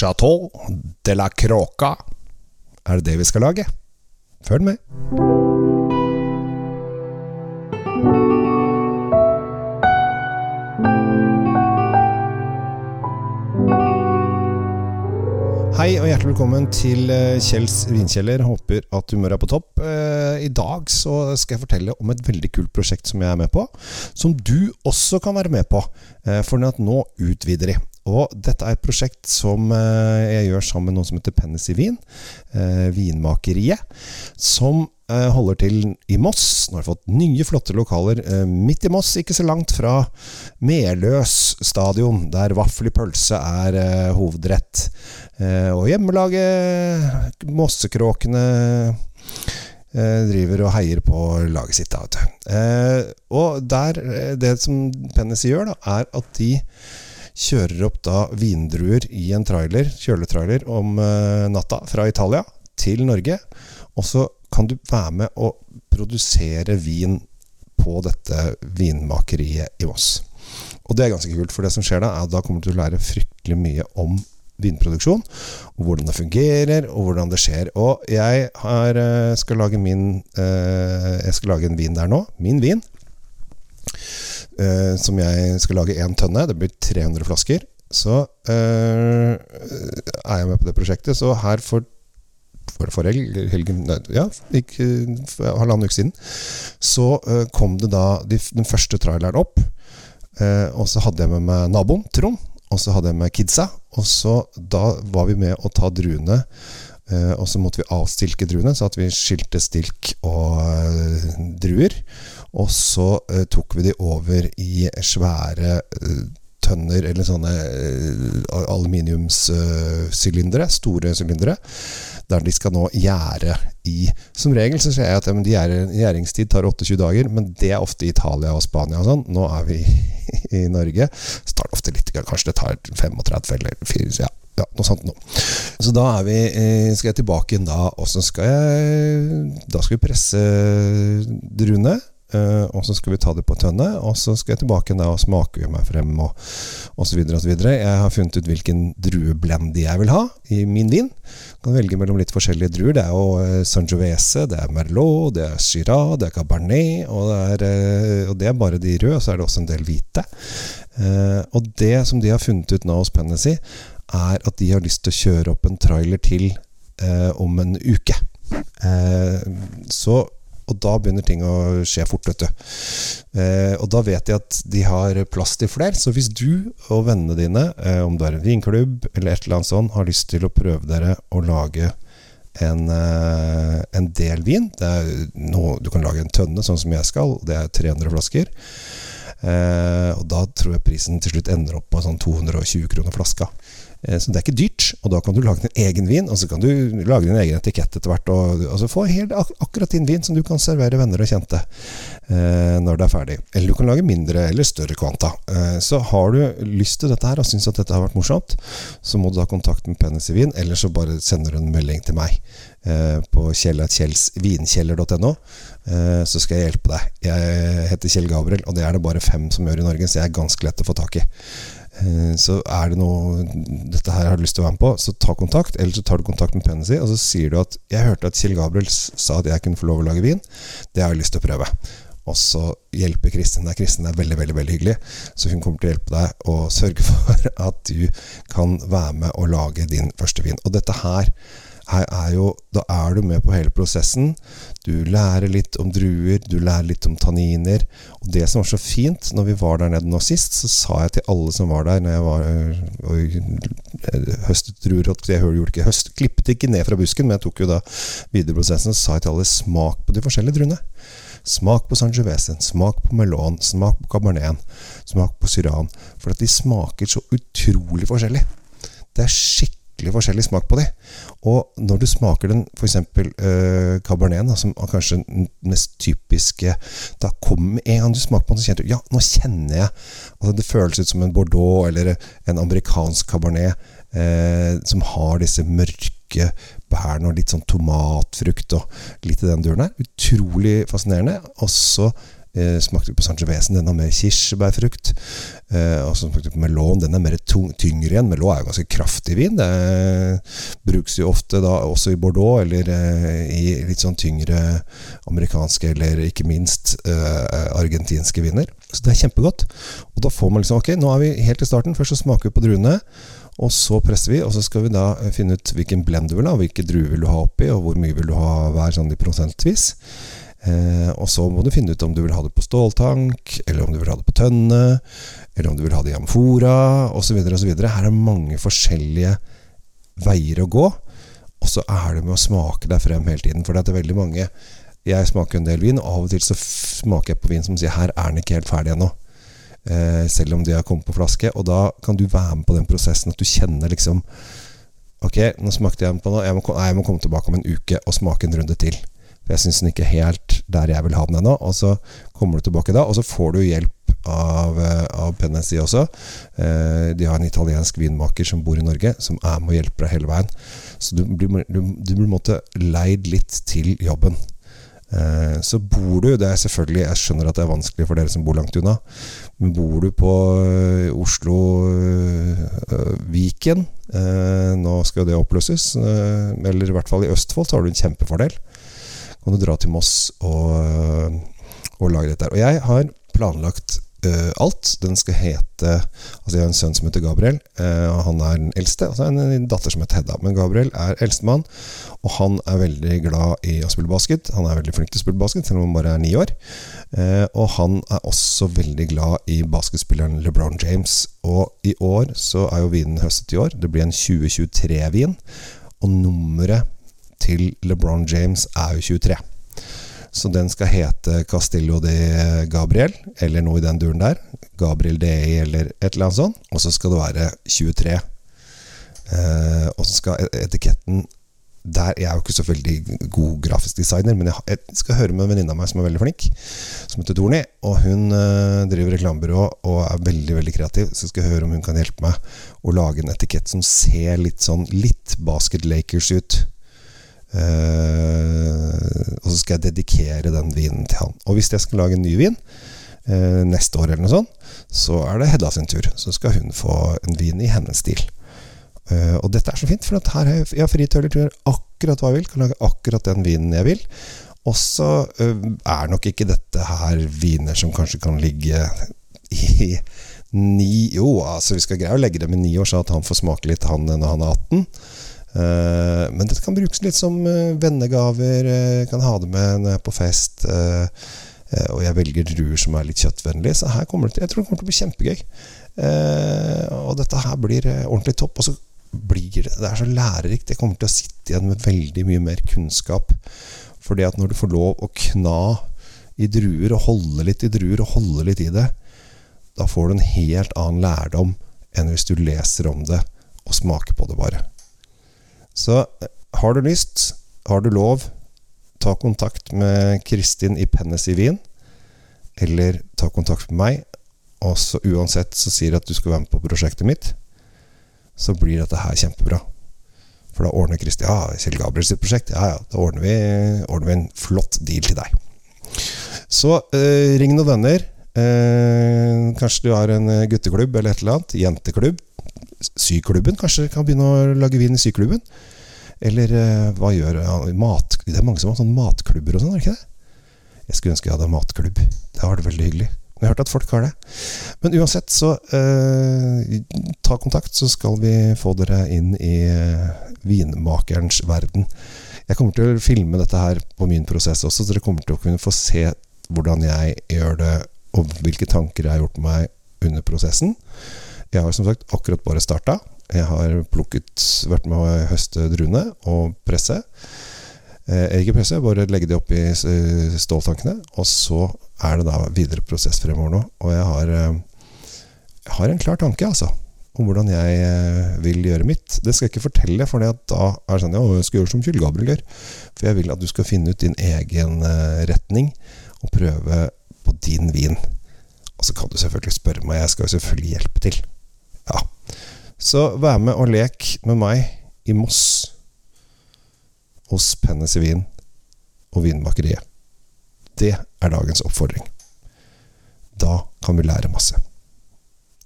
Chateau de la Croca. Er det det vi skal lage? Følg med. Hei og hjertelig velkommen til eh, Kjells vinkjeller. Håper at humøret er på topp. Eh, I dag så skal jeg fortelle om et veldig kult prosjekt som jeg er med på. Som du også kan være med på. Eh, for nå utvider de. Og dette er et prosjekt som jeg gjør sammen med noen som heter Pennesy Vin. Vinmakeriet. Som holder til i Moss. Nå har vi fått nye, flotte lokaler midt i Moss, ikke så langt fra Meløs stadion, der vaffel i pølse er hovedrett. Eh, og hjemmelaget Mossekråkene eh, driver og heier på laget sitt. Da, eh, og der, det som Pennis gjør, da, er at de kjører opp da vindruer i en trailer, kjøletrailer om natta fra Italia til Norge. Og så kan du være med å produsere vin på dette vinmakeriet i Voss. Og det er ganske kult, for det som skjer da, er at da kommer du til å lære fryktelig mye om vinproduksjon. Og hvordan det fungerer, og hvordan det skjer. Og jeg har, eh, skal lage min eh, Jeg skal lage en vin der nå. Min vin. Eh, som jeg skal lage én tønne. Det blir 300 flasker. Så er jeg med på det prosjektet. Så her for for, for helgen Ja, gikk halvannen uke siden. Så kom det da de, den første traileren opp. og så hadde jeg med meg naboen, Trond. Og så hadde jeg med kidsa. Og så da var vi med å ta druene. Eh, og så måtte vi avstilke druene, så at vi skilte stilk og eh, druer. Og så eh, tok vi de over i svære eh, tønner, eller sånne eh, aluminiumssylindere. store sylindere. Der de skal nå gjære i. Som regel så ser jeg at ja, gjæringstid tar 28 dager, men det er ofte i Italia og Spania og sånn. Nå er vi i Norge. Så tar det ofte litt, kanskje det tar 35 eller 4, ja, ja, noe sånt nå. Så da er vi, skal jeg tilbake igjen da, og så skal jeg Da skal vi presse druene. Uh, og så skal vi ta det på tønne, og så skal jeg tilbake og smake meg frem og osv. Jeg har funnet ut hvilken drueblendy jeg vil ha i min vin. Jeg kan velge mellom litt forskjellige druer. Det er jo uh, Sangiovese, det er Merlot, det er Girard, det er Cabernet, og det er, uh, og det er bare de røde, og så er det også en del hvite. og det som de har funnet ut nå hos Pennessy, er at de har lyst til å kjøre opp en trailer til om en uke. så og da begynner ting å skje fort, vet du. Eh, og da vet de at de har plass til flere. Så hvis du og vennene dine, eh, om du er en vinklubb eller et eller annet sånt, har lyst til å prøve dere å lage en, eh, en del vin noe, Du kan lage en tønne, sånn som jeg skal. Det er 300 flasker. Eh, og da tror jeg prisen til slutt ender opp på sånn 220 kroner flaska. Eh, så det er ikke dyrt, og da kan du lage din egen vin, og så kan du lage din egen etikett etter hvert. Og altså få helt ak akkurat din vin som du kan servere venner og kjente eh, når det er ferdig. Eller du kan lage mindre eller større kvanta. Eh, så har du lyst til dette her og syns at dette har vært morsomt, så må du ha kontakt med Pennis i Vin, eller så bare sender du en melding til meg eh, på kjellkjellsvinkjeller.no. Eh, så skal jeg hjelpe deg. Jeg heter Kjell Gabriel, og det er det bare fem som gjør i Norge, så jeg er ganske lett å få tak i. Eh, så er det noe dette her har du lyst til å være med på, så ta kontakt. Eller så tar du kontakt med Penny og så sier du at 'Jeg hørte at Kjell Gabriel sa at jeg kunne få lov å lage vin'. Det har jeg lyst til å prøve. Og så hjelper Kristin deg. Kristin er veldig veldig, veldig hyggelig. Så hun kommer til å hjelpe deg og sørge for at du kan være med og lage din første vin. Og dette her her er jo, da er du med på hele prosessen. Du lærer litt om druer, du lærer litt om tanniner. Og det som var så fint når vi var der nede nå sist, så sa jeg til alle som var der når jeg var og høstet druer Jeg gjorde ikke høst, klippet ikke ned fra busken, men jeg tok jo da videre prosessen. og sa jeg til alle smak på de forskjellige druene. Smak på Sangiovese, smak på Melon, smak på Cabernet, smak på Syran. For at de smaker så utrolig forskjellig. Det er skikkelig skikkelig forskjellig smak på de. Og når du smaker den, f.eks. Uh, caberneten, som er kanskje den mest typiske Da kommer en gang du smaker på den, så kjenner du Ja, nå kjenner jeg altså Det føles ut som en Bordeaux eller en amerikansk cabernet uh, som har disse mørke bærene og litt sånn tomatfrukt og litt i den duren der. Utrolig fascinerende. Og så Eh, smakte på Sangiovesen, den har mer kirsebærfrukt. Eh, og så smakte på Melon, den er mer tung, tyngre igjen. Melon er jo ganske kraftig vin. Det brukes jo ofte da også i Bordeaux, eller eh, i litt sånn tyngre amerikanske, eller ikke minst eh, argentinske viner. Så det er kjempegodt. Og da får man liksom Ok, nå er vi helt i starten. Først så smaker vi på druene. Og så presser vi, og så skal vi da eh, finne ut hvilken blend du vil ha, hvilke druer vil du ha oppi, og hvor mye vil du ha hver sånn prosentvis. Eh, og så må du finne ut om du vil ha det på ståltank, eller om du vil ha det på tønne, eller om du vil ha det i amfora, osv. osv. Her er mange forskjellige veier å gå. Og så er det med å smake deg frem hele tiden. For det er veldig mange Jeg smaker en del vin, og av og til så smaker jeg på vin som sier 'her er den ikke helt ferdig ennå' eh, selv om de har kommet på flaske. Og da kan du være med på den prosessen at du kjenner liksom Ok, nå smakte jeg den på noe. Jeg må, nei, jeg må komme tilbake om en uke og smake en runde til. Jeg syns den ikke er helt der jeg vil ha den ennå. Og så kommer du tilbake da, og så får du hjelp av, eh, av Penesi også. Eh, de har en italiensk vinmaker som bor i Norge, som er med og hjelper deg hele veien. Så du blir, du, du blir leid litt til jobben. Eh, så bor du Det er selvfølgelig Jeg skjønner at det er vanskelig for dere som bor langt unna. Men bor du på Oslo-Viken eh, Nå skal det oppløses. Eller i hvert fall i Østfold så har du en kjempefordel. Kan du dra til Moss og, og lage dette her. Og jeg har planlagt uh, alt. Den skal hete Altså Jeg har en sønn som heter Gabriel. Uh, han er den eldste. Og så har en datter som heter Hedda. Men Gabriel er eldstemann, og han er veldig glad i å spille basket. Han er veldig flink til å spille basket, selv om han bare er ni år. Uh, og han er også veldig glad i basketspilleren LeBron James. Og i år så er jo vinen høstet i år. Det blir en 2023-vin. Og nummeret til LeBron James er jo 23. Så den skal hete Castillo de Gabriel, eller noe i den duren der. Gabriel DI eller et eller annet sånt. Og så skal det være 23. Eh, og så skal etiketten der Jeg er jo ikke så veldig god grafisk designer, men jeg, skal høre med en venninne av meg som er veldig flink, som heter Torny. Og hun eh, driver reklamebyrå og er veldig veldig kreativ, så skal jeg høre om hun kan hjelpe meg å lage en etikett som ser litt sånn litt Basket Lakers ut. Uh, og så skal jeg dedikere den vinen til han. Og hvis jeg skal lage en ny vin uh, neste år, eller noe sånt, så er det Hedda sin tur. Så skal hun få en vin i hennes stil. Uh, og dette er så fint, for her har jeg, jeg har fri tøyler til å gjøre akkurat hva jeg vil. Kan lage akkurat den vinen jeg vil. Og så er nok ikke dette her viner som kanskje kan ligge i ni Jo, altså vi skal greie å legge dem i ni år, så at han får smake litt, han når han er 18. Uh, men dette kan brukes litt som uh, vennegaver. Uh, kan ha det med når jeg er på fest. og jeg velger druer som er litt kjøttvennlige. Så her kommer det til, jeg tror det kommer til å bli kjempegøy. og dette her blir ordentlig topp. Og så blir det Det er så lærerikt. Jeg kommer til å sitte igjen med veldig mye mer kunnskap. Fordi at når du får lov å kna i druer, og holde litt i druer, og holde litt i det, da får du en helt annen lærdom enn hvis du leser om det og smaker på det bare. Så har du lyst, har du lov, ta kontakt med Kristin i Pennes i Wien. Eller ta kontakt med meg. Og så uansett så sier jeg at du skal være med på prosjektet mitt, så blir dette her kjempebra. For da ordner Kristin Ja, Kjell Gabriel sitt prosjekt. Ja, ja, da ordner vi, ordner vi en flott deal til deg. Så eh, ring noen venner. Eh, kanskje du har en gutteklubb eller et eller annet. Jenteklubb. Syklubben kanskje kan begynne å lage vin i syklubben. Eller uh, hva gjør ja, mat, Det er mange som har sånne matklubber og sånn, er det ikke det? Jeg skulle ønske jeg hadde matklubb. Det har vært veldig hyggelig. Men jeg har hørt at folk har det. Men uansett, så uh, ta kontakt, så skal vi få dere inn i uh, vinmakerens verden. Jeg kommer til å filme dette her på min prosess også, så dere kommer til å kunne få se hvordan jeg gjør det, og hvilke tanker jeg har gjort meg under prosessen. Jeg har som sagt akkurat bare starta. Jeg har plukket, vært med å høste druene og presse. Eh, ikke presse, bare legge de oppi eh, ståltankene. Og så er det da videre prosess fremover nå. Og jeg har, eh, jeg har en klar tanke, altså. Om hvordan jeg eh, vil gjøre mitt. Det skal jeg ikke fortelle, for da er det sånn Ja, jeg skal gjøre som Kjell Gabriel gjør. For jeg vil at du skal finne ut din egen retning, og prøve på din vin. Og så kan du selvfølgelig spørre meg. Jeg skal jo selvfølgelig hjelpe til. Så vær med og lek med meg i Moss hos Pennes i Vin og Vinmakeriet. Det er dagens oppfordring. Da kan vi lære masse.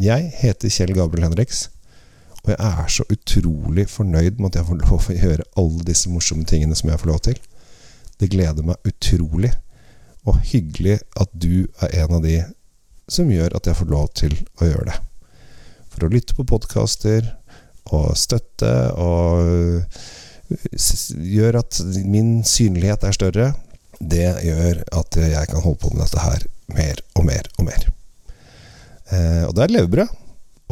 Jeg heter Kjell Gabriel Henriks, og jeg er så utrolig fornøyd med at jeg får lov å gjøre alle disse morsomme tingene som jeg får lov til. Det gleder meg utrolig, og hyggelig at du er en av de som gjør at jeg får lov til å gjøre det. For å lytte på podkaster og støtte og gjør at min synlighet er større, det gjør at jeg kan holde på med dette her mer og mer og mer. Eh, og det er levebrød,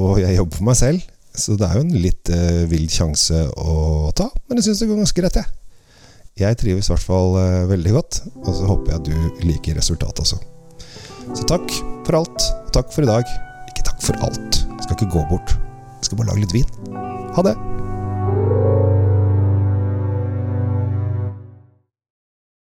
og jeg jobber for meg selv, så det er jo en litt eh, vill sjanse å ta, men jeg syns det går ganske greit, jeg. Jeg trives i hvert fall eh, veldig godt, og så håper jeg at du liker resultatet også. Så takk for alt. Takk for i dag. Ikke takk for alt. Skal ikke gå bort. Jeg skal bare lage litt vin. Ha det.